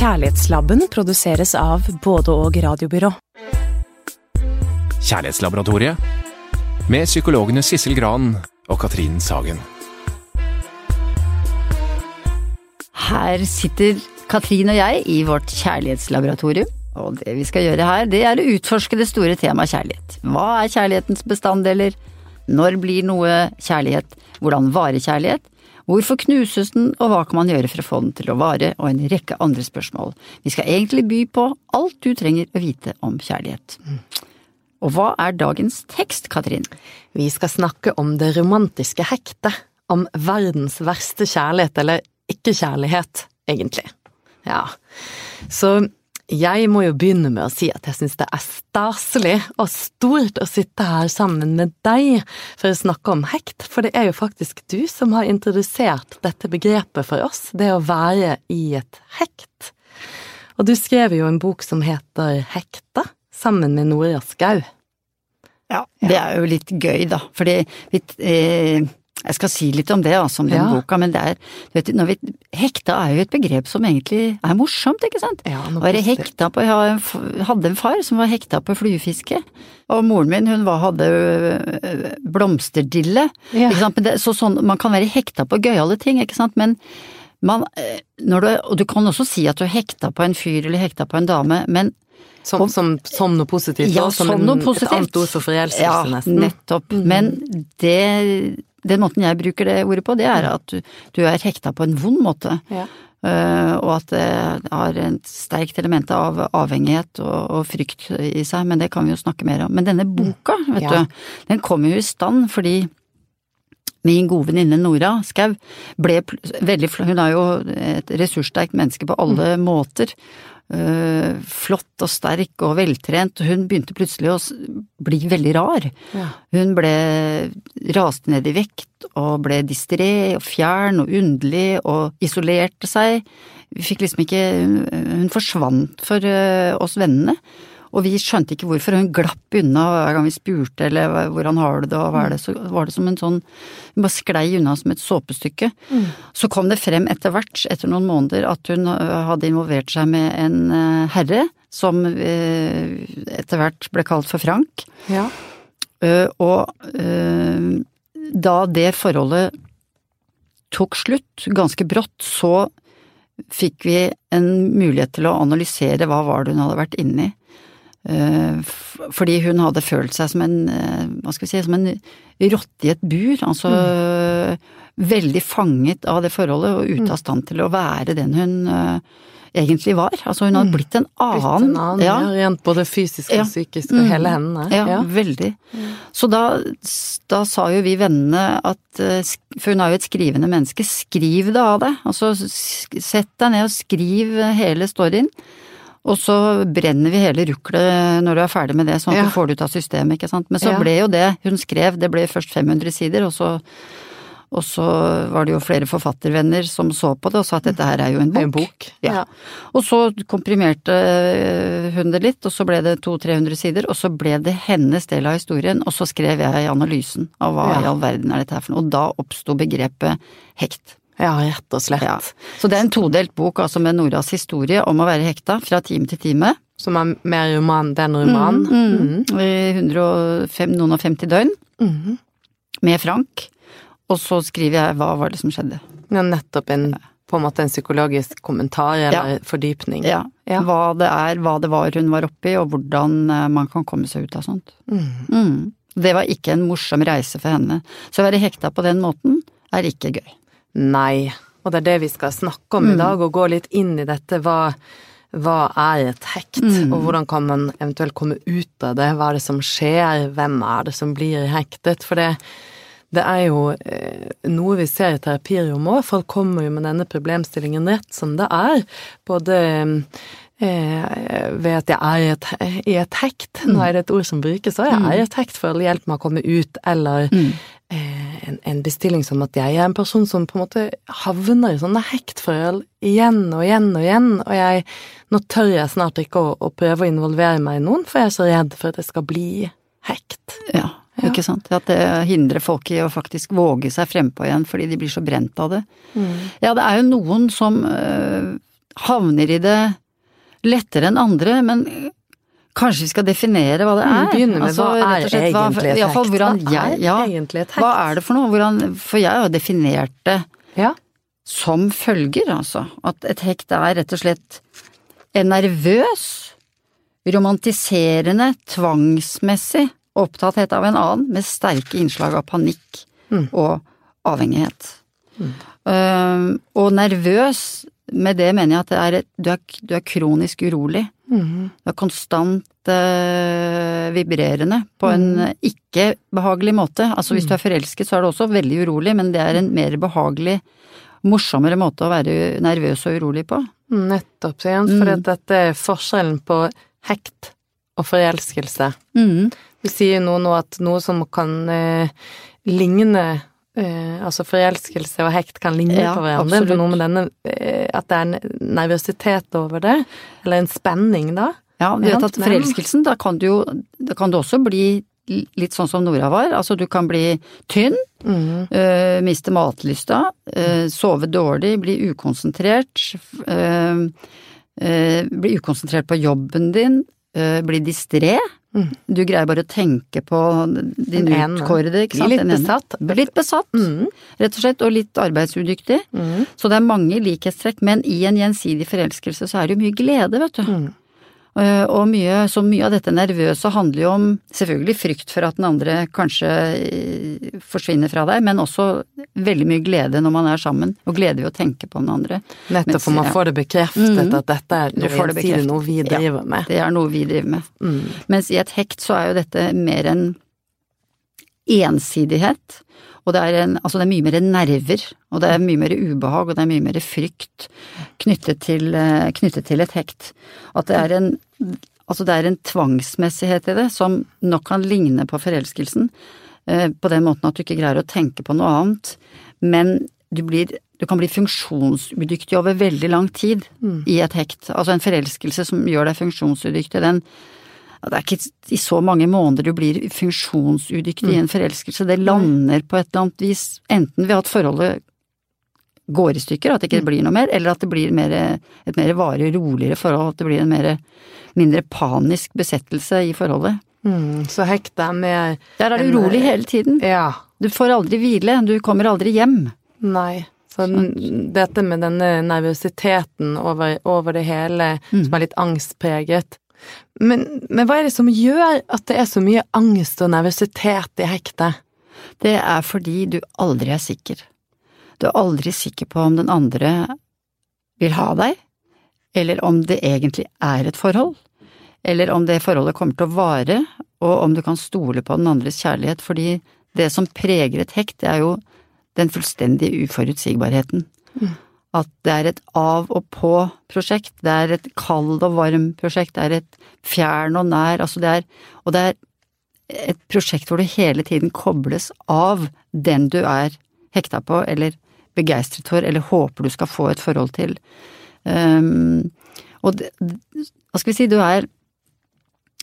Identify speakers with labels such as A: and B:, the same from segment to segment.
A: Kjærlighetslabben produseres av både og radiobyrå.
B: Kjærlighetslaboratoriet med psykologene Sissel Gran og Katrin Sagen.
C: Her sitter Katrin og jeg i vårt kjærlighetslaboratorium. Og det vi skal gjøre her, det er å utforske det store temaet kjærlighet. Hva er kjærlighetens bestanddeler? Når blir noe kjærlighet? Hvordan varer kjærlighet? Hvorfor knuses den, og hva kan man gjøre for å få den til å vare, og en rekke andre spørsmål. Vi skal egentlig by på alt du trenger å vite om kjærlighet. Og hva er dagens tekst, Katrin?
D: Vi skal snakke om det romantiske hektet. Om verdens verste kjærlighet, eller ikke-kjærlighet, egentlig. Ja, så jeg må jo begynne med å si at jeg syns det er staselig og stort å sitte her sammen med deg for å snakke om hekt, for det er jo faktisk du som har introdusert dette begrepet for oss, det å være i et hekt. Og du skrev jo en bok som heter Hekta, sammen med Nora Skau.
C: Ja, det er jo litt gøy, da, fordi vi eh, jeg skal si litt om det, altså, om den
D: Ja.
C: boka, men det er du vet, når vi, Hekta er jo et begrep som egentlig er morsomt, ikke sant?
D: Ja,
C: være
D: positivt.
C: hekta på Jeg hadde en far som var hekta på fluefiske, og moren min hun var, hadde øh, blomsterdille.
D: Ja.
C: Ikke sant? Det, så sånn, man kan være hekta på gøyale ting, ikke sant, men man, øh, når du, og du kan også si at du hekta på en fyr eller hekta på en dame, men
D: Som, som, som noe positivt,
C: ja,
D: og som,
C: som
D: en,
C: noe
D: et annet ord for forelskelse,
C: ja,
D: nesten.
C: nettopp. Men det, den måten jeg bruker det ordet på, det er at du, du er hekta på en vond måte.
D: Ja.
C: Uh, og at det har et sterkt element av avhengighet og, og frykt i seg, men det kan vi jo snakke mer om. Men denne boka, vet
D: Ja.
C: du, den kom jo i stand fordi min gode venninne Nora Skau ble veldig Hun er jo et ressurssterkt menneske på alle måter. Eh, flott og sterk og veltrent, hun begynte plutselig å bli veldig rar.
D: Ja.
C: Hun ble raste ned i vekt og ble distré og fjern og underlig og isolerte seg. Vi fikk liksom ikke Hun forsvant for eh, oss vennene. Og vi skjønte ikke hvorfor, hun glapp unna hver gang vi spurte eller hvordan har du det og hva er det, så var det som en sånn Hun bare sklei unna som et såpestykke. Så kom det frem etter hvert, etter noen måneder, at hun øh, hadde involvert seg med en øh, herre som øh, etter hvert ble kalt for Frank.
D: Ja.
C: Og da det forholdet tok slutt, ganske brått, så fikk vi en mulighet til å analysere hva var det hun hadde vært inni. Eh, Fordi hun hadde følt seg som en, eh, hva skal vi si, som en rotte i et bur. Altså veldig fanget av det forholdet og ute av stand til å være den hun eh, egentlig var. Altså hun hadde blitt en
D: Blitt
C: annen.
D: en annen, ja.
C: ja.
D: Rent både fysisk
C: Ja.
D: og psykisk og
C: Mm.
D: hele henne.
C: Ja, veldig. Så da, da sa jo vi vennene at For hun er jo et skrivende menneske. Skriv det av deg. Altså sett deg ned og skriv hele storyen. Og så brenner vi hele ruklet når du er ferdig med det, sånn at
D: Ja.
C: du får det ut av systemet, ikke sant. Men så ble jo det hun skrev, det ble først 500 sider, og så og så var det jo flere forfattervenner som så på det og sa at dette her er jo en bok.
D: en bok.
C: Ja. Og så komprimerte eh, hun det litt, og så ble det 200-300 sider, og så ble det hennes del av historien, og så skrev jeg analysen av hva i all verden er dette her for noe, og da oppsto begrepet hekt.
D: Ja, rett og slett.
C: Ja. Så det er en todelt bok, altså med Noras historie om å være hekta, fra time til time,
D: Som er mer roman den romanen?
C: mm. i 105, noen og 50 døgn,
D: Mm.
C: med Frank, og så skriver jeg hva var det som skjedde.
D: Ja, nettopp en, på en måte en psykologisk kommentar eller
C: Ja.
D: fordypning.
C: Ja,
D: Ja.
C: hva det er, hva det var hun var oppi, og hvordan eh, man kan komme seg ut av sånt.
D: Mm.
C: Mm. Det var ikke en morsom reise for henne. Så å være hekta på den måten er ikke gøy.
D: Nei, og det er det vi skal snakke om i dag, og gå litt inn i dette. Hva, hva er et hekt, og hvordan kan man eventuelt komme ut av det? Hva er det som skjer? Hvem er det som blir hektet? For det, det er jo eh, noe vi ser i terapirommet òg. Folk kommer jo med denne problemstillingen rett som det er. Både ved at jeg er i et, hekt. Nå er det et ord som brukes og Jeg er i et hekt for å hjelpe meg å komme ut. Eller eh, en, en bestilling som at jeg er en person som på en måte havner i sånne hektforhold igjen og igjen og igjen. Og jeg, nå tør jeg snart ikke å, å prøve å involvere meg i noen, for jeg er så redd for at det skal bli hekt.
C: Ja, ikke sant. At det hindrer folk i å faktisk våge seg frempå igjen fordi de blir så brent av det. Ja, det er jo noen som øh, havner i det lettere enn andre, men kanskje vi skal definere hva det
D: Mm,
C: er?
D: Begynne med
C: Altså,
D: hva er
C: slett,
D: egentlig et hekt?
C: hvordan
D: Hva er
C: ja,
D: egentlig et hekt?
C: Hva er det for noe? Hvordan, for jeg har jo definert det
D: Ja.
C: som følger, altså. At et hekt er rett og slett en nervøs, romantiserende, tvangsmessig opptatthet av en annen med sterke innslag av panikk
D: Mm.
C: og avhengighet. Um, og nervøs, med det mener jeg at det er et, du, er, du er kronisk urolig.
D: Mm.
C: Du er konstant eh, vibrerende på en ikke behagelig måte. Altså hvis du er forelsket så er du også veldig urolig, men det er en mer behagelig, morsommere måte å være nervøs og urolig på.
D: Nettopp, Jens, for
C: Mm.
D: dette er forskjellen på hekt og forelskelse.
C: Mm.
D: Du sier jo nå at noe som kan eh, ligne eh, Altså forelskelse og hekt kan ligne
C: Ja,
D: på hverandre.
C: absolutt.
D: Noe med denne uh, At det er en nervøsitet over det, eller en spenning, da.
C: Ja, du vet at forelskelsen, da kan du jo, da kan du også bli litt sånn som Nora var. Altså du kan bli tynn,
D: mm.
C: uh, miste matlysta, sove dårlig, bli ukonsentrert, bli ukonsentrert på jobben din, bli distré.
D: Mm.
C: Du greier bare å tenke på din
D: Den
C: utkårede, ikke sant.
D: litt besatt.
C: Litt besatt,
D: mm.
C: rett og slett, og litt arbeidsudyktig.
D: Mm.
C: Så det er mange likhetstrekk, men i en gjensidig forelskelse så er det jo mye glede, vet du. Eh, Og mye, så mye av dette nervøse handler jo om selvfølgelig frykt for at den andre kanskje eh, forsvinner fra deg, men også veldig mye glede når man er sammen, og glede ved å tenke på den andre.
D: Nettopp, for man
C: ja.
D: får det bekreftet
C: Mhm.
D: at dette er noe,
C: det
D: noe vi driver med.
C: Det er noe vi driver med.
D: Mm.
C: Mens i et hekt så er jo dette mer en ensidighet. Og det er, en, altså det er mye mer nerver, og det er mye mer ubehag, og det er mye mer frykt knyttet til, eh, knyttet til et hekt. At det er en Altså det er en tvangsmessighet i det som nok kan ligne på forelskelsen, eh, på den måten at du ikke greier å tenke på noe annet, men du blir du kan bli funksjonsudyktig over veldig lang tid i et hekt. Altså en forelskelse som gjør deg funksjonsudyktig, den Det er ikke i så mange måneder du blir funksjonsudyktig i en forelskelse. Det lander på et eller annet vis, enten ved at forholdet går i stykker, at det ikke blir noe mer, eller at det blir mer, et mer varig, roligere forhold, at det blir en mer, mindre panisk besettelse i forholdet.
D: Mm. Så hekta med
C: Der er du urolig
D: eh,
C: hele tiden.
D: Ja.
C: Du får aldri hvile, du kommer aldri hjem.
D: Nei. Så dette med denne nervøsiteten over, over det hele,
C: Mm.
D: som er litt angstpreget. Men, men hva er det som gjør at det er så mye angst og nervøsitet i hektet?
C: Det er fordi du aldri er sikker. Du er aldri sikker på om den andre vil ha deg, eller om det egentlig er et forhold, eller om det forholdet kommer til å vare, og om du kan stole på den andres kjærlighet, fordi det som preger et hekt, det er jo den fullstendige uforutsigbarheten. At det er et av og på-prosjekt, det er et kald og varm-prosjekt, det er et fjern og nær, altså det er, og det er et prosjekt hvor du hele tiden kobles av den du er hekta på, eller begeistret for, eller håper du skal få et forhold til. Um, og det, hva skal vi si, du er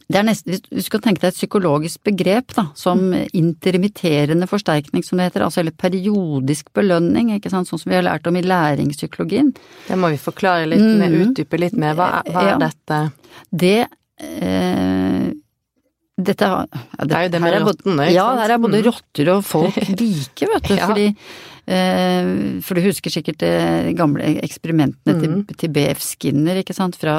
C: det er nesten, hvis du skal tenke deg et psykologisk begrep, da, som intermitterende forsterkning, som det heter, altså eller periodisk belønning, ikke sant, sånn som vi har lært om i læringspsykologien.
D: Det må vi forklare litt mer,
C: Mhm.
D: utdype litt mer. Hva, hva er
C: Ja.
D: dette?
C: Det eh, Dette ja,
D: Det er jo det med rottene, ikke
C: Ja,
D: sant?
C: her er både
D: Mhm.
C: rotter og folk like, vet du.
D: Ja.
C: Fordi For du husker sikkert de gamle eksperimentene
D: mm.
C: til, til BF Skinner, ikke sant, fra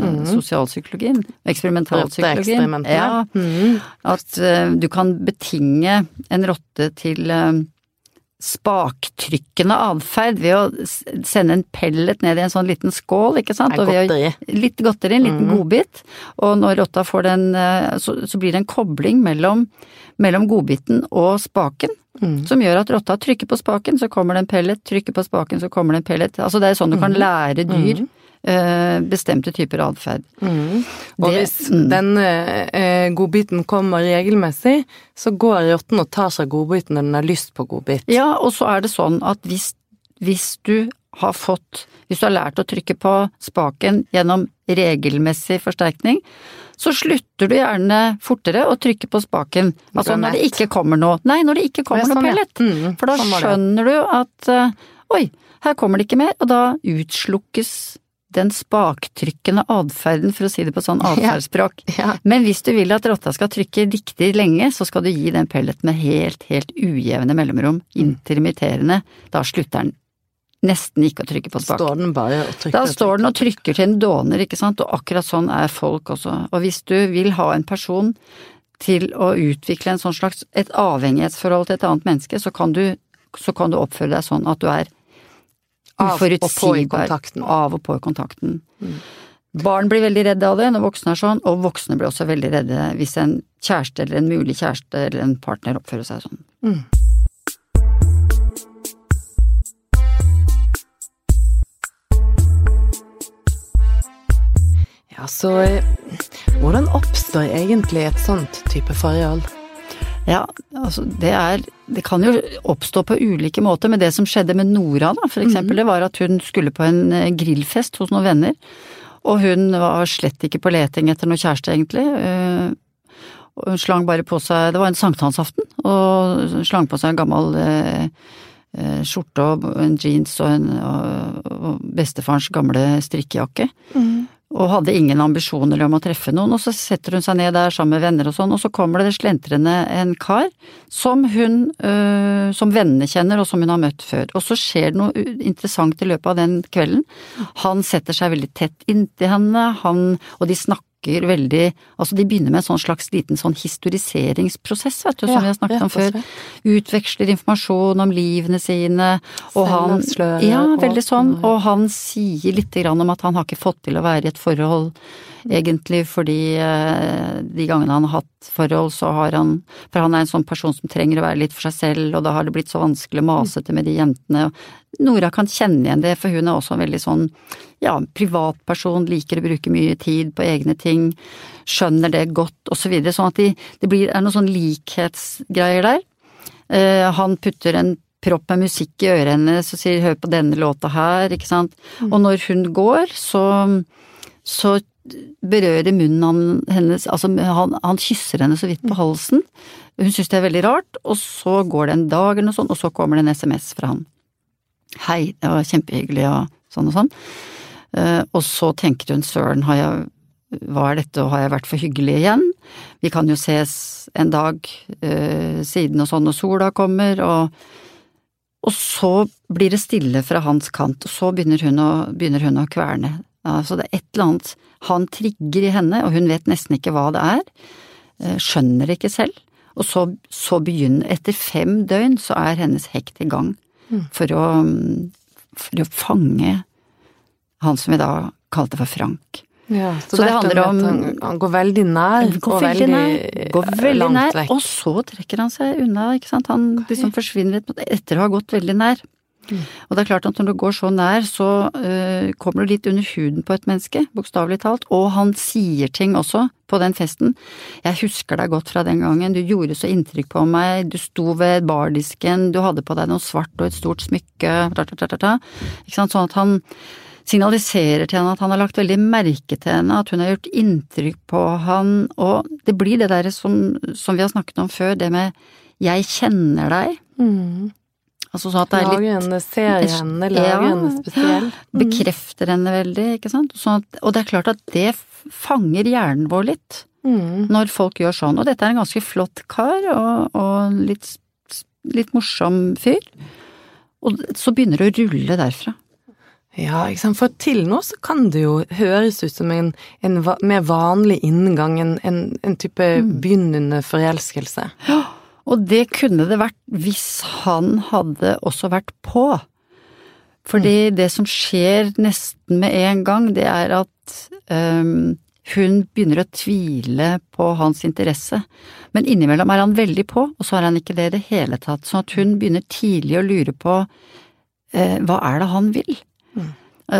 D: mm.
C: sosialpsykologien. Eksperimentalpsykologien. Ja,
D: Mm.
C: at eh, du kan betinge en rotte til eh, spaktrykkende atferd ved å sende en pellet ned i en sånn liten skål, ikke sant. Og
D: godteri.
C: Litt godteri, en liten
D: mm.
C: godbit. Og når rotta får den, eh, så, så blir det en kobling mellom, mellom godbiten og spaken.
D: Mm.
C: Som gjør at rotta trykker på spaken, så kommer det en pellet, trykker på spaken, så kommer det en pellet. Altså det er sånn du kan lære dyr eh, bestemte typer atferd.
D: Mm. Og
C: Det-
D: hvis
C: mm.
D: den eh, godbiten kommer regelmessig, så går rotten og tar seg godbiten når den har lyst på godbit.
C: Ja, og så er det sånn at hvis, hvis du har fått Hvis du har lært å trykke på spaken gjennom regelmessig forsterkning, så slutter du gjerne fortere å trykke på spaken. Altså når det ikke kommer noe Nei, når det ikke kommer
D: det sånn,
C: noe
D: ja.
C: pellet.
D: Mhm,
C: For da
D: sånn
C: skjønner du at eh, oi, her kommer det ikke mer, og da utslukkes den spaktrykkende atferden, for å si det på sånn atferdsspråk.
D: Ja.
C: Men hvis du vil at rotta skal trykke riktig lenge, så skal du gi den pelleten med helt, helt ujevne mellomrom, intermitterende. Da slutter den nesten ikke å trykke på spak.
D: Står den bare og trykker
C: Da står den og trykker til en dåner, ikke sant, og akkurat sånn er folk også. Og hvis du vil ha en person til å utvikle en sånn slags, et avhengighetsforhold til et annet menneske, så kan du, så kan du oppføre deg sånn at du er
D: Av og på i
C: uforutsigbar.
D: kontakten.
C: Av og på i kontakten. Barn blir veldig redde av det når voksne er sånn, og voksne blir også veldig redde hvis en kjæreste eller en mulig kjæreste eller en partner oppfører seg sånn.
D: Ja, så eh, hvordan oppstår egentlig et sånt type forhold?
C: Ja, altså det er Det kan jo oppstå på ulike måter, men det som skjedde med Nora, da, for eksempel, det var at hun skulle på en eh, grillfest hos noen venner. Og hun var slett ikke på leting etter noe kjæreste, egentlig. eh, hun slang bare på seg Det var en sankthansaften, og slang på seg en gammel eh, skjorte og en jeans og, en, og, og bestefarens gamle strikkejakke. Og hadde ingen ambisjoner om å treffe noen, og så setter hun seg ned der sammen med venner og sånn, og så kommer det slentrende en kar som hun, øh, som vennene kjenner og som hun har møtt før. Og så skjer det noe interessant i løpet av den kvelden. Han setter seg veldig tett inntil henne, han, og de snakker veldig Altså de begynner med en sånn slags liten sånn historiseringsprosess, vet du, som
D: Ja,
C: vi har snakket om før. Utveksler informasjon om livene sine, og han Ja, veldig sånn, og han sier litt grann om at han har ikke fått til å være i et forhold, egentlig fordi eh, de gangene han har hatt forhold, så har han For han er en sånn person som trenger å være litt for seg selv, og da har det blitt så vanskelig og masete med de jentene. Nora kan kjenne igjen det, for hun er også en veldig sånn ja, privatperson, liker å bruke mye tid på egne ting, skjønner det godt, og så videre. Sånn at de, det blir, er noen sånn likhetsgreier der. Eh, han putter en propp med musikk i øret hennes og sier 'hør på denne låta her', ikke sant. Og når hun går, så, så berører munnen hennes Altså, han, han kysser henne så vidt på halsen. Hun syns det er veldig rart, og så går det en dag eller noe sånt, og så kommer det en SMS fra han. Hei, det var kjempehyggelig og sånn og sånn. Eh, og så tenker hun søren, har jeg hva er dette, og har jeg vært for hyggelig igjen? Vi kan jo ses en dag eh, siden og sånn og sola kommer, og, og så blir det stille fra hans kant, og så begynner hun å, begynner hun å kverne. Altså det er et eller annet han trigger i henne, og hun vet nesten ikke hva det er, eh, skjønner det ikke selv. Og så, så begynner, etter fem døgn, så er hennes hekt i gang for å, for å fange han som vi da kalte for Frank.
D: Ja,
C: Så det handler om-
D: han, han går veldig nær,
C: Går
D: og
C: veldig
D: veldig,
C: nær, går
D: eh,
C: veldig
D: langt
C: nær,
D: vekk.
C: og så trekker han seg unna, ikke sant. Han liksom forsvinner litt etter å ha gått veldig nær.
D: Mm.
C: Og det er klart at når du går så nær, så uh, kommer du litt under huden på et menneske, bokstavelig talt. Og han sier ting også på den festen. Jeg husker deg godt fra den gangen, du gjorde så inntrykk på meg, du sto ved bardisken, du hadde på deg noe svart og et stort smykke, ta, ta, ta. Ikke sant, sånn at han signaliserer til henne at han har lagt veldig merke til henne, at hun har gjort inntrykk på han, og det blir det derre som, som vi har snakket om før, det med jeg kjenner deg.
D: Mm.
C: Altså så at det er litt
D: Lager henne, ser henne, lager
C: Ja.
D: henne spesiell.
C: Bekrefter henne veldig, ikke sant. At, og det er klart at det fanger hjernen vår litt,
D: Mm.
C: når folk gjør sånn. Og dette er en ganske flott kar, og, og litt, litt morsom fyr. Og så begynner det å rulle derfra.
D: Ja, ikke sant. For til nå så kan det jo høres ut som en, en mer vanlig inngang, en, en, en type
C: Mm.
D: begynnende forelskelse.
C: Og det kunne det vært hvis han hadde også vært på. Fordi det som skjer nesten med en gang, det er at um, hun begynner å tvile på hans interesse. Men innimellom er han veldig på, og så er han ikke det i det hele tatt. Sånn at hun begynner tidlig å lure på uh, hva er det han vil? Eh,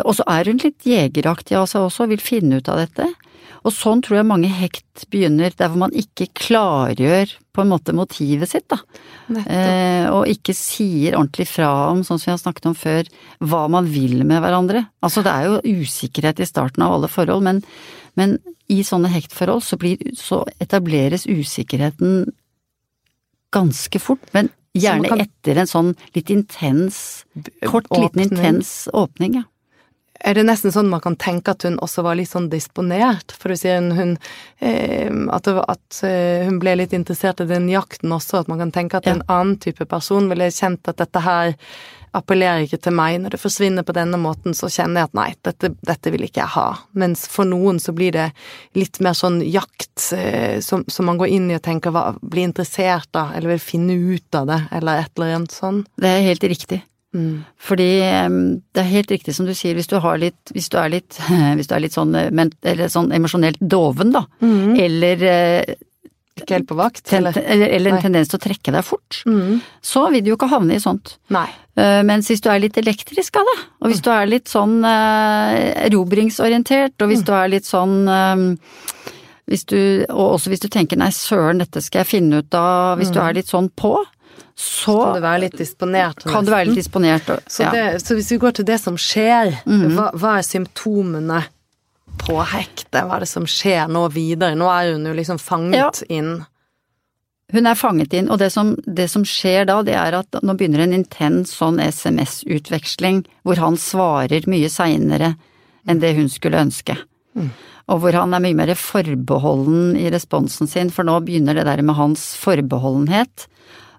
C: Og så er hun litt jegeraktig av seg også, vil finne ut av dette. Og sånn tror jeg mange hekt begynner, der hvor man ikke klargjør på en måte motivet sitt, da. Eh, og ikke sier ordentlig fra om, sånn som vi har snakket om før, hva man vil med hverandre. Altså det er jo usikkerhet i starten av alle forhold, men, men i sånne hektforhold så, blir, så etableres usikkerheten ganske fort, men gjerne
D: kan-
C: etter en sånn litt intens, kort, liten intens åpning, ja.
D: Er det nesten sånn man kan tenke at hun også var litt sånn disponert? For du sier hun, hun eh, at, at eh, hun ble litt interessert i den jakten også, at man kan tenke at
C: Ja.
D: en annen type person ville kjent at dette her appellerer ikke til meg. Når det forsvinner på denne måten, så kjenner jeg at nei, dette, dette vil ikke jeg ha. Mens for noen så blir det litt mer sånn jakt eh, som, som man går inn i og tenker hva, blir interessert av, eller vil finne ut av det, eller et eller annet sånn.
C: Det er helt riktig.
D: Mm.
C: Fordi det er helt riktig som du sier, hvis du har litt Hvis du er litt, hvis du er litt sånn, eh, men, eller sånn emosjonelt doven, da, eller, eh,
D: Ikke helt på vakt,
C: ten,
D: eller?
C: eller, en
D: Nei.
C: tendens til å trekke deg fort,
D: Mm.
C: så vil du jo ikke havne i sånt.
D: Nei.
C: Eh, Mens hvis du er litt elektrisk av det, og hvis du er litt sånn eh, erobringsorientert, og hvis du er litt sånn hvis du, Og også hvis du tenker nei, søren, dette skal jeg finne ut av, hvis du er litt sånn på, så
D: Kan du være litt disponert?
C: kan du være litt disponert. Og,
D: Så,
C: ja.
D: det, så hvis vi går til det som skjer, hva, hva er symptomene på hektet? Hva er det som skjer nå videre? Nå er hun jo liksom fanget inn.
C: Hun er fanget inn, og det som, det som skjer da, det er at nå begynner en intens sånn SMS-utveksling, hvor han svarer mye seinere enn det hun skulle ønske. Og hvor han er mye mer forbeholden i responsen sin, for nå begynner det der med hans forbeholdenhet.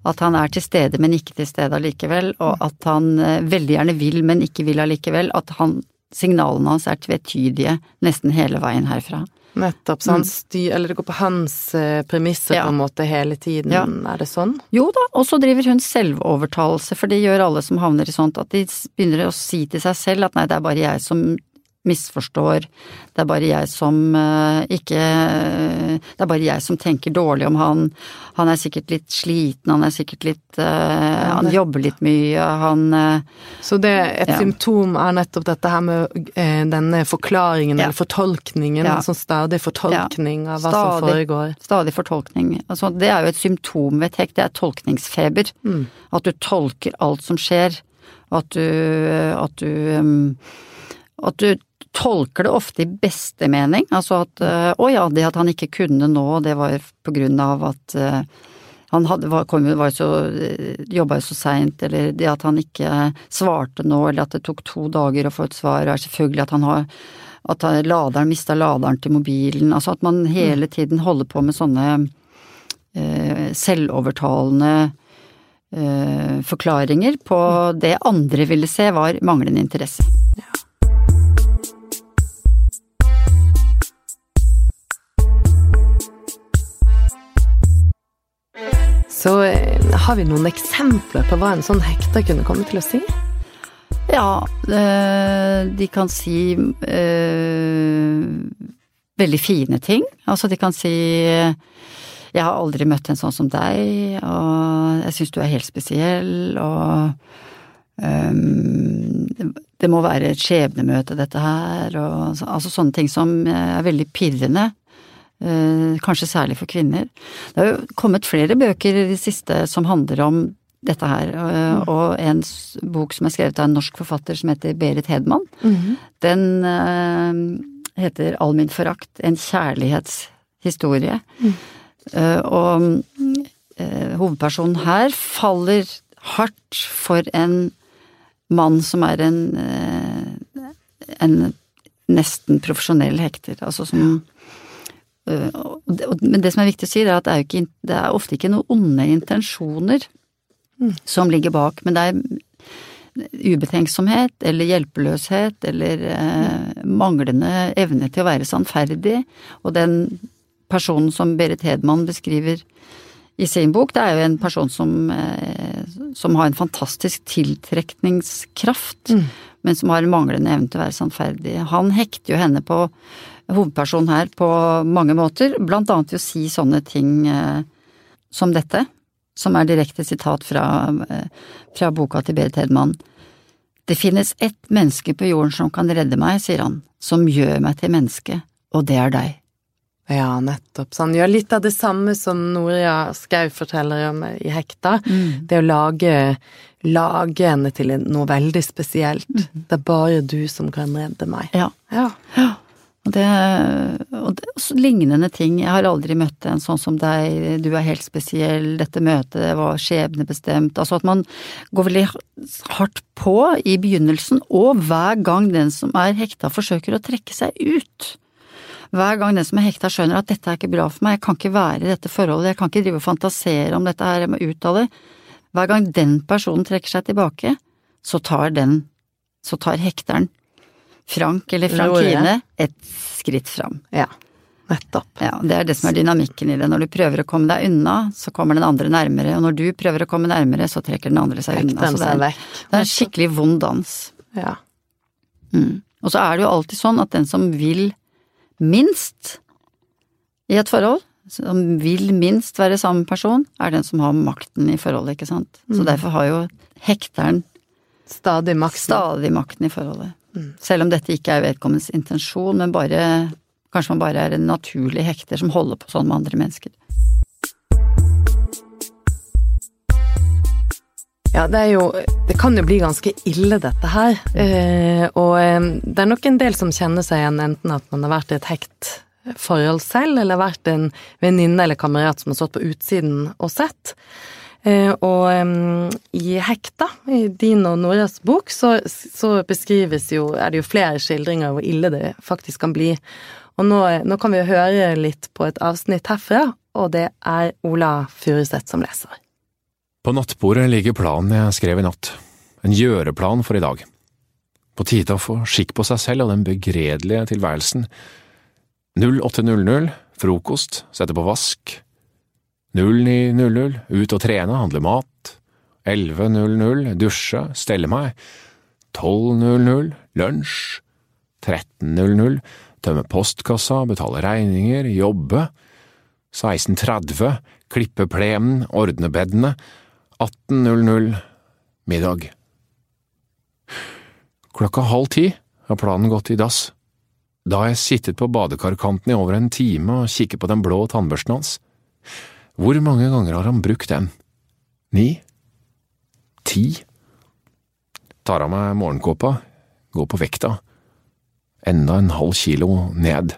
C: At han er til stede, men ikke til stede allikevel, og at han eh, veldig gjerne vil, men ikke vil allikevel. At han, signalene hans er tvetydige nesten hele veien herfra.
D: Nettopp. Så han styr, eller det går på hans eh, premisser
C: Ja.
D: på en måte hele tiden.
C: Ja.
D: Er det sånn?
C: Jo da, og så driver hun selvovertalelse, for det gjør alle som havner i sånt, at de begynner å si til seg selv at nei, det er bare jeg som misforstår, det er bare jeg som eh, ikke Det er bare jeg som tenker dårlig om han, han er sikkert litt sliten, han er sikkert litt eh, Han jobber litt mye, han uh,
D: Så det, et
C: Ja.
D: symptom er nettopp dette her med uh, denne forklaringen,
C: Ja.
D: eller fortolkningen,
C: Ja.
D: sånn stadig fortolkning av hva som
C: Stadig.
D: foregår.
C: Stadig fortolkning. Altså, det er jo et symptom ved et det er tolkningsfeber.
D: Mm.
C: At du tolker alt som skjer, og at du, at du um, At du tolker det ofte i beste mening. Altså at uh, å ja, det at han ikke kunne nå, det var på grunn av at uh, han hadde, var, kom, var så, jobba jo så seint, eller det at han ikke svarte nå, eller at det tok to dager å få et svar, er selvfølgelig at han har at laderen mista laderen til mobilen, altså at man hele tiden holder på med sånne eh, selvovertalende eh, forklaringer på det andre ville se var manglende interesse.
D: Så eh, har vi noen eksempler på hva en sånn hekta kunne komme til å si?
C: Ja, eh, de kan si eh, veldig fine ting. Altså, de kan si jeg har aldri møtt en sånn som deg, og jeg syns du er helt spesiell, og um, det må være et skjebnemøte, dette her, og altså sånne ting som er veldig pirrende. Eh, kanskje særlig for kvinner. Det har jo kommet flere bøker i det siste som handler om dette her, eh, og en bok som er skrevet av en norsk forfatter som heter Berit Hedman. Den eh, heter All min forakt, en kjærlighetshistorie. Mm. og hovedpersonen her faller hardt for en mann som er en, en nesten profesjonell hekter, altså som og- Men det som er viktig å si, er at det er, ikke, det er ofte ikke noen onde intensjoner som ligger bak, men det er ubetenksomhet eller hjelpeløshet eller eh, manglende evne til å være sannferdig. Og den personen som Berit Hedman beskriver i sin bok, det er jo en person som, eh, som har en fantastisk tiltrekningskraft, men som har en manglende evne til å være sannferdig. Han hekter jo henne på hovedpersonen her på mange måter, blant annet ved å si sånne ting eh, som dette, som er direkte sitat fra, eh, fra boka til Berit Hedman. Det finnes ett menneske på jorden som kan redde meg, sier han, som gjør meg til menneske, og det er deg.
D: Ja, nettopp. Så han gjør litt av det samme som Noria Skau forteller om i Hekta. Det å lage, lage henne til noe veldig spesielt. Det er bare du som kan redde meg.
C: Ja.
D: Ja.
C: Og det, og det og lignende ting. Jeg har aldri møtt en sånn som deg, du er helt spesiell, dette møtet var skjebnebestemt. Altså at man går veldig hardt på i begynnelsen og hver gang den som er hekta forsøker å trekke seg ut. Hver gang den som er hekta skjønner at dette er ikke bra for meg, jeg kan ikke være i dette forholdet, jeg kan ikke drive og fantasere om dette her, jeg må ut av det. Hver gang den personen trekker seg tilbake, så tar den, så tar hekteren, Frank eller Frankine, et skritt fram.
D: Ja. Nettopp.
C: Ja, Det er det som er dynamikken i det. Når du prøver å komme deg unna, så kommer den andre nærmere, og når du prøver å komme nærmere, så trekker den andre seg unna. Så det er, det er en skikkelig vond dans.
D: Ja.
C: Mm. Og så er det jo alltid sånn at den som vil minst i et forhold, som vil minst være sammen person, er den som har makten i forholdet, ikke sant. Så
D: Mm.
C: derfor har jo hekteren
D: Stadig makten,
C: stadig makten i forholdet. Selv om dette ikke er vedkommendes intensjon, men bare Kanskje man bare er en naturlig hekter som holder på sånn med andre mennesker.
D: Ja, det er jo Det kan jo bli ganske ille, dette her. Eh, og eh, det er nok en del som kjenner seg igjen, enten at man har vært i et hekt forhold selv, eller vært en venninne eller kamerat som har stått på utsiden og sett. Eh, og i Hekta, i din og Noras bok, så, så beskrives jo Er det jo flere skildringer hvor ille det faktisk kan bli. Og nå, nå kan vi jo høre litt på et avsnitt herfra, og det er Ola Furuseth som leser.
B: På nattbordet ligger planen jeg skrev i natt, en gjøreplan for i dag. På tide å få skikk på seg selv og den begredelige tilværelsen. 08.00, frokost, sette på vask. 09.00, ut og trene, handle mat. 11.00, dusje, stelle meg. 12.00, lunsj. 13.00, tømme postkassa, betale regninger, jobbe. 16.30, klippe plenen, ordne bedene. 18.00 middag. Klokka halv ti har planen gått i dass. Da har jeg sittet på badekarkanten i over en time og kikket på den blå tannbørsten hans. Hvor mange ganger har han brukt den? Ni? Ti? Tar av meg morgenkåpa, går på vekta. Enda en halv kilo ned.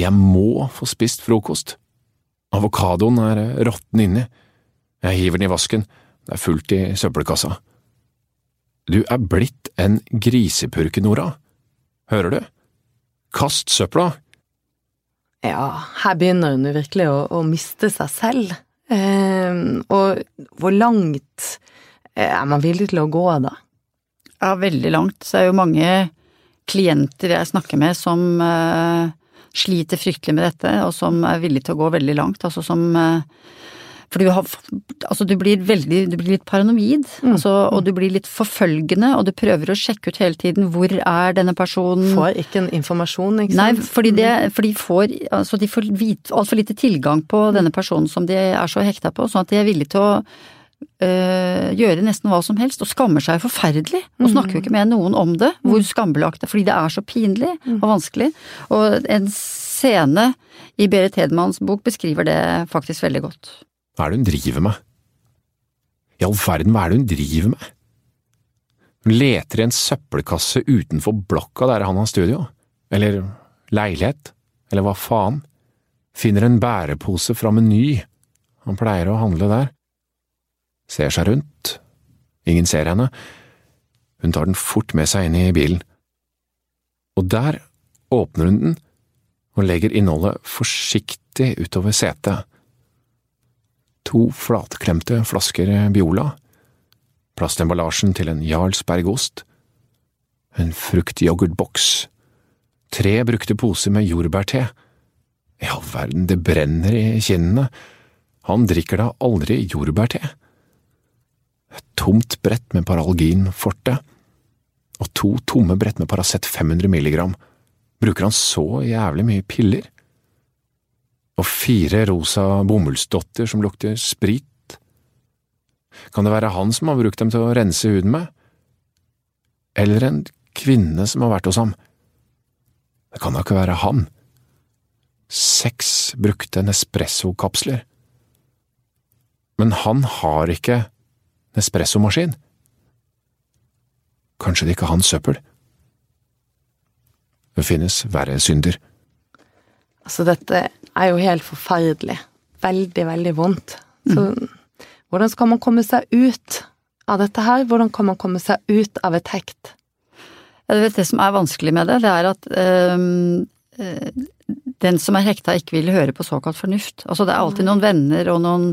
B: Jeg må få spist frokost. Avokadoen er råtten inni. Jeg hiver den i vasken, det er fullt i søppelkassa. Du er blitt en grisepurke, Nora. Hører du? Kast søpla!
D: Ja, her begynner hun jo virkelig å, å miste seg selv. Eh, og hvor langt eh, er man villig til å gå da?
C: Ja, veldig langt. Så er jo mange klienter jeg snakker med som eh, sliter fryktelig med dette, og som er villige til å gå veldig langt. Altså som eh, For du, har, altså du blir veldig Du blir litt paranoid, altså, og du blir litt forfølgende, og du prøver å sjekke ut hele tiden hvor er denne personen
D: Får ikke en informasjon, ikke
C: Nei,
D: sant?
C: fordi det, for de får, altså de får altfor lite tilgang på denne personen som de er så hekta på, sånn at de er villige til å øh, gjøre nesten hva som helst, og skammer seg forferdelig. Og snakker jo ikke med noen om det, hvor skambelagt det er, fordi det er så pinlig og vanskelig. Og en scene i Berit Hedmans bok beskriver det faktisk veldig godt.
B: Hva er det hun driver med? I all verden, hva er det hun driver med? Hun leter i en søppelkasse utenfor blokka der han har studio, eller leilighet, eller hva faen, finner en bærepose fra Meny, han pleier å handle der, ser seg rundt, ingen ser henne, hun tar den fort med seg inn i bilen, og der åpner hun den og legger innholdet forsiktig utover setet to flatklemte flasker Biola, plastemballasjen til en Jarlsbergost, en fruktyoghurtboks, tre brukte poser med jordbærte. I all verden, det brenner i kinnene, han drikker da aldri jordbærte. Et tomt brett med Paralgin forte, og to tomme brett med Paracet 500 milligram. Bruker han så jævlig mye piller? Og fire rosa bomullsdotter som lukter sprit. Kan det være han som har brukt dem til å rense huden med? Eller en kvinne som har vært hos ham? Det kan da ikke være han. Seks brukte Nespresso-kapsler. Men han har ikke Nespresso-maskin. Kanskje det ikke er hans søppel? Det finnes verre synder.
D: Altså, dette er jo helt forferdelig. Veldig, veldig vondt. Så hvordan skal man komme seg ut av dette her? Hvordan kan man komme seg ut av et hekt?
C: Ja, du vet, det som er vanskelig med det, det er at øh, den som er hekta ikke vil høre på såkalt fornuft. Altså det er alltid noen venner og noen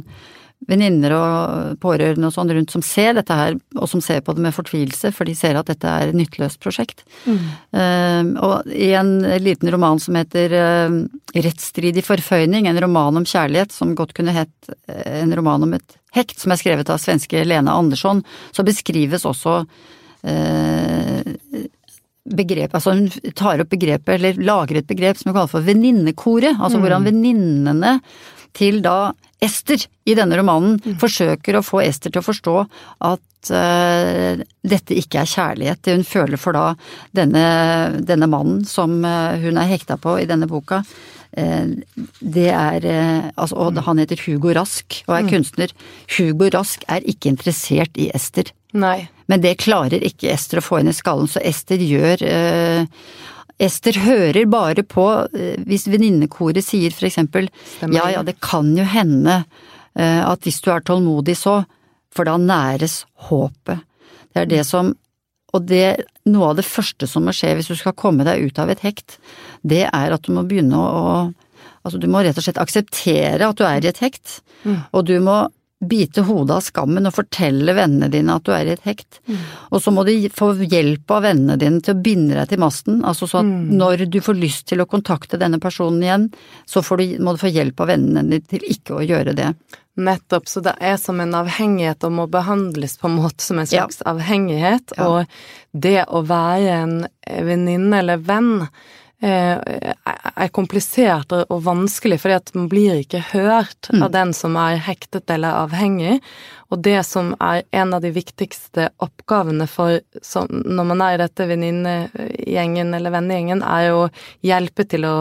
C: venninner og pårørende og sånn rundt som ser dette her, og som ser på det med fortvilelse, for de ser at dette er et nytteløst prosjekt. Mm. Uh, og i en liten roman som heter uh, Rettsstridig forføyning, en roman om kjærlighet som godt kunne hett uh, en roman om et hekt, som er skrevet av svenske Lena Andersson, så beskrives også begrep, altså hun tar opp begrepet, eller lager et begrep som hun kaller for venninnekoret, altså mm. hvordan venninnene til da Ester i denne romanen mm. forsøker å få Ester til å forstå at uh, dette ikke er kjærlighet. Det hun føler for da denne, denne mannen som uh, hun er hekta på i denne boka, uh, det er altså, Og han heter Hugo Rask og er mm. kunstner. Hugo Rask er ikke interessert i Ester.
D: Nei.
C: Men det klarer ikke Ester å få inn i skallen, så Ester gjør Ester hører bare på eh, hvis venninnekoret sier for eksempel ja ja, det kan jo hende eh, at hvis du er tålmodig så, for da næres håpet. Det er det som og det, noe av det første som må skje hvis du skal komme deg ut av et hekt, det er at du må begynne å Altså, du må rett og slett akseptere at du er i et hekt, mm. og du må bite hodet av skammen og fortelle vennene dine at du er i et hekt. Mm. Og så må du få hjelp av vennene dine til å binde deg til masten, altså så at mm. når du får lyst til å kontakte denne personen igjen, så du, må du få hjelp av vennene dine til ikke å gjøre det.
D: Nettopp, så det er som en avhengighet og må behandles på en måte som en slags ja. avhengighet, ja. og det å være en venninne eller venn er komplisert og vanskelig, fordi at man blir ikke hørt mm. av den som er hektet eller avhengig. Og det som er en av de viktigste oppgavene for når man er i dette venninnegjengen eller vennegjengen, er jo hjelpe til å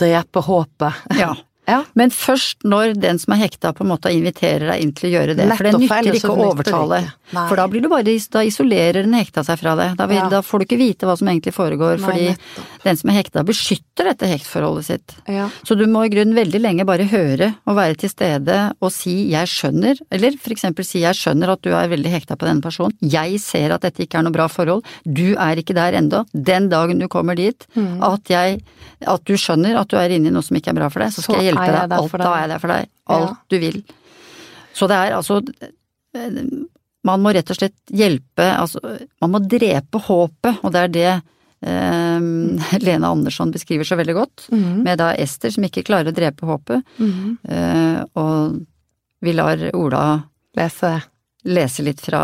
D: drepe håpet.
C: Ja. Ja. Men først når den som er hekta på en måte inviterer deg inn til å gjøre det. Nettopp, for det nytter ikke å overtale. For da blir du bare, da isolerer den hekta seg fra det. Da, vil, ja. da, får du ikke vite hva som egentlig foregår, Nei, fordi nettopp. den som er hekta beskytter dette hektforholdet sitt. Ja. Så du må i grunnen veldig lenge bare høre og være til stede og si 'jeg skjønner', eller for eksempel si 'jeg skjønner at du er veldig hekta på denne personen', 'jeg ser at dette ikke er noe bra forhold', 'du er ikke der ennå', den dagen du kommer dit, mm. at, jeg, at du skjønner at du er inne i noe som ikke er bra for deg, så skal så jeg hjelpe hjelpe deg. Alt da er jeg der for deg. Alt du vil. Så det er altså Man må rett og slett hjelpe Altså, man må drepe håpet, og det er det eh, Lena Andersson beskriver så veldig godt, mm. med da Ester som ikke klarer å drepe håpet. Mm. Eh, og vi lar Ola
D: lese.
C: lese litt fra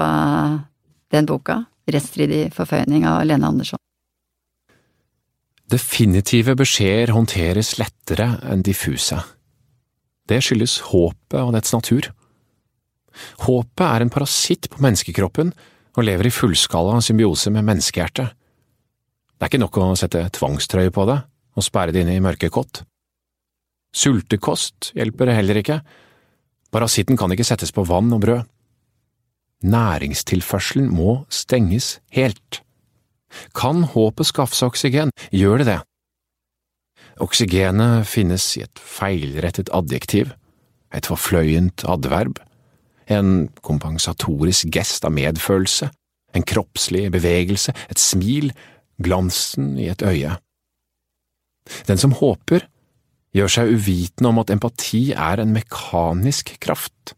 C: den boka. Rettsstridig forføyning av Lena Andersson.
B: Definitive beskjeder håndteres lettere enn diffuse. Det skyldes håpet og dets natur. Håpet er en parasitt på menneskekroppen og lever i fullskala symbiose med menneskehjertet. Det er ikke nok å sette tvangstrøye på det og sperre det inne i mørke kott. Sultekost hjelper heller ikke. Parasitten kan ikke settes på vann og brød. Næringstilførselen må stenges helt. Kan håpet skaffe oksygen, gjør det det. Oksygenet finnes i et feilrettet adjektiv, et forfløyent adverb, en kompensatorisk gest av medfølelse, en kroppslig bevegelse, et smil, glansen i et øye. Den som håper, gjør seg uvitende om at empati er en mekanisk kraft.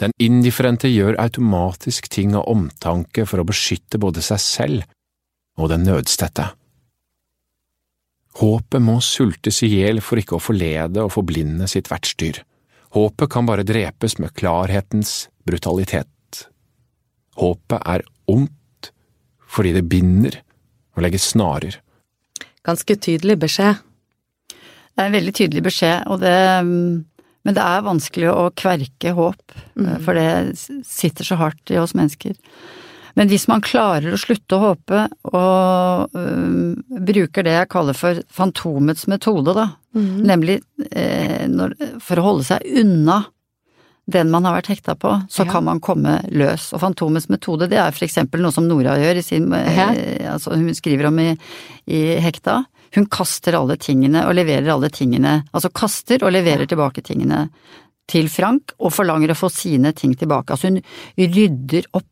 B: Den indifferente gjør automatisk ting av omtanke for å beskytte både seg selv og den nødstette. Håpet må sultes i hjel for ikke å forlede og forblinde sitt vertsdyr. Håpet kan bare drepes med klarhetens brutalitet. Håpet er ondt fordi det binder og legger snarer.
D: Ganske tydelig beskjed.
C: Det er en veldig tydelig beskjed, og det, men det er vanskelig å kverke håp, mm. for det sitter så hardt i oss mennesker. Men hvis man klarer å slutte å håpe, og øh, bruker det jeg kaller for fantomets metode, da, mm. nemlig øh, når, for å holde seg unna den man har vært hekta på, så ja. kan man komme løs. Og Fantomets metode, det er for eksempel noe som Nora gjør i sin øh, Altså hun skriver om i, i, Hekta. Hun kaster alle tingene og leverer alle tingene. Altså kaster og leverer tilbake tingene til Frank og forlanger å få sine ting tilbake. Altså hun rydder opp.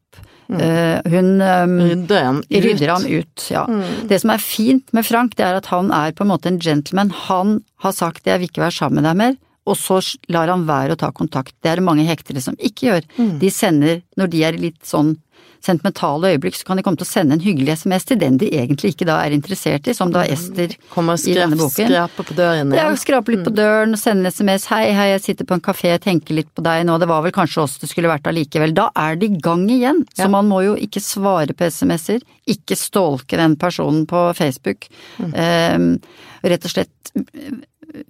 C: Eh, hun um,
D: Rydder ham ut.
C: rydder han ut, ja. Det som er fint med Frank, det er at han er på en måte en gentleman. Han har sagt 'jeg vil ikke være sammen med deg mer', og så lar han være å ta kontakt. Det er det mange hektere som ikke gjør. De sender, når de er i litt sånn sentimentale øyeblikk, så kan de komme til å sende en hyggelig SMS til den de egentlig ikke da er interessert i, som da Ester
D: Kommer og
C: i denne boken.
D: skraper på døren
C: Ja,
D: skraper
C: skrape litt på døren, sende en SMS 'hei, hei, jeg sitter på en kafé, tenker litt på deg nå', det var vel kanskje oss det skulle vært allikevel. Da er det i gang igjen. Så
D: Ja.
C: man må jo ikke svare på SMS-er, ikke stalke den personen på Facebook. Eh, rett og slett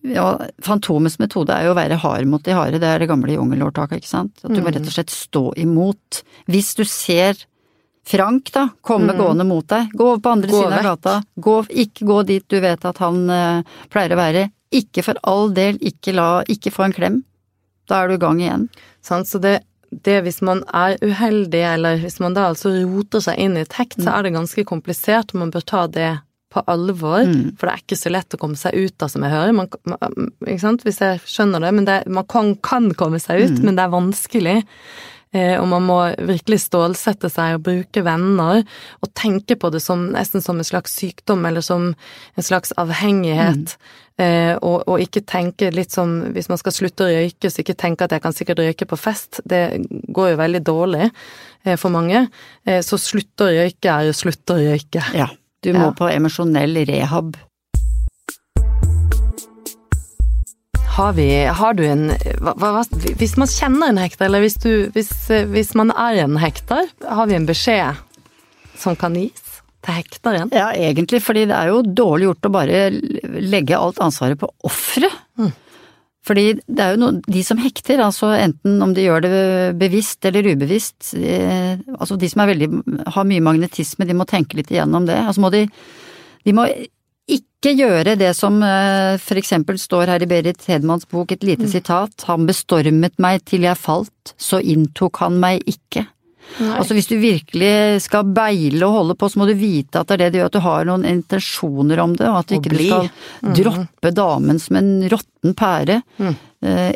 C: ja, Fantomets metode er jo å være hard mot de harde, det er det gamle jungelårtaket, ikke sant. At du må rett og slett stå imot. Hvis du ser Frank da, komme gående mot deg, gå over på andre
D: Gå
C: siden av gata, gå, ikke gå dit du vet at han uh, pleier å være, ikke for all del, ikke la, ikke få en klem. Da er du i gang igjen.
D: Sånn, Så det, det hvis man er uheldig, eller hvis man da altså roter seg inn i et hekt, så er det ganske komplisert, og man bør ta det på alvor, for det er ikke så lett å komme seg ut av, som jeg hører. Man, ikke sant? Hvis jeg skjønner det, men det, man kan, kan komme seg ut, men det er vanskelig. Eh, og man må virkelig stålsette seg og bruke venner, og tenke på det som, nesten som en slags sykdom, eller som en slags avhengighet. Eh, og, og ikke tenke litt som hvis man skal slutte å røyke, så ikke tenke at jeg kan sikkert røyke på fest. Det går jo veldig dårlig eh, for mange. Eh, så slutte å røyke er jo slutte å røyke.
C: Ja. Du må
D: Ja.
C: på emosjonell rehab.
D: Har, vi, har du en hva, hva, Hvis man kjenner en hekter, eller hvis, du, hvis, eh, hvis man er en hekter, har vi en beskjed som kan gis til hekteren?
C: Ja, egentlig, fordi det er jo dårlig gjort å bare legge alt ansvaret på offeret. Fordi det er jo noe, de som hekter, altså enten om de gjør det bevisst eller ubevisst, eh, altså de som er veldig, har mye magnetisme, de må tenke litt igjennom det. Altså må de, de må ikke gjøre det som eh, for eksempel står her i Berit Hedmans bok, et lite sitat, han bestormet meg til jeg falt, så inntok han meg ikke. Altså hvis du virkelig skal beile og holde på, så må du vite at det er det det gjør, at du har noen intensjoner om det, og at du ikke du skal droppe damen som en råtten pære mm.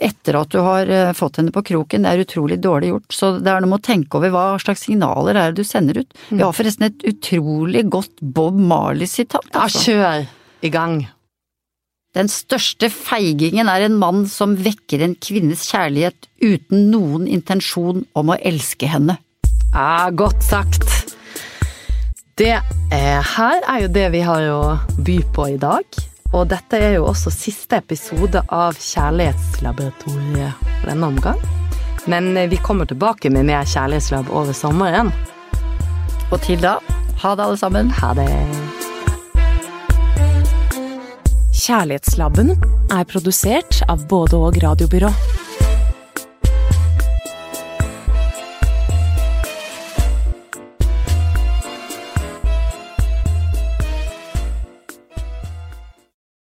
C: etter at du har eh, fått henne på kroken. Det er utrolig dårlig gjort. Så det er noe med å tenke over hva slags signaler er det du sender ut. Vi har forresten et utrolig godt Bob Marley-sitat.
D: Ja,
C: Altså.
D: kjør i gang.
C: Den største feigingen er en mann som vekker en kvinnes kjærlighet uten noen intensjon om å elske henne.
D: Ja, godt sagt. Det er, her er jo det vi har å by på i dag. Og dette er jo også siste episode av Kjærlighetslaboratoriet for denne omgang. Men eh, vi kommer tilbake med mer kjærlighetslab over sommeren.
C: Og til da, ha det alle sammen.
D: Ha det.
A: Kjærlighetslabben er produsert av både og radiobyrå.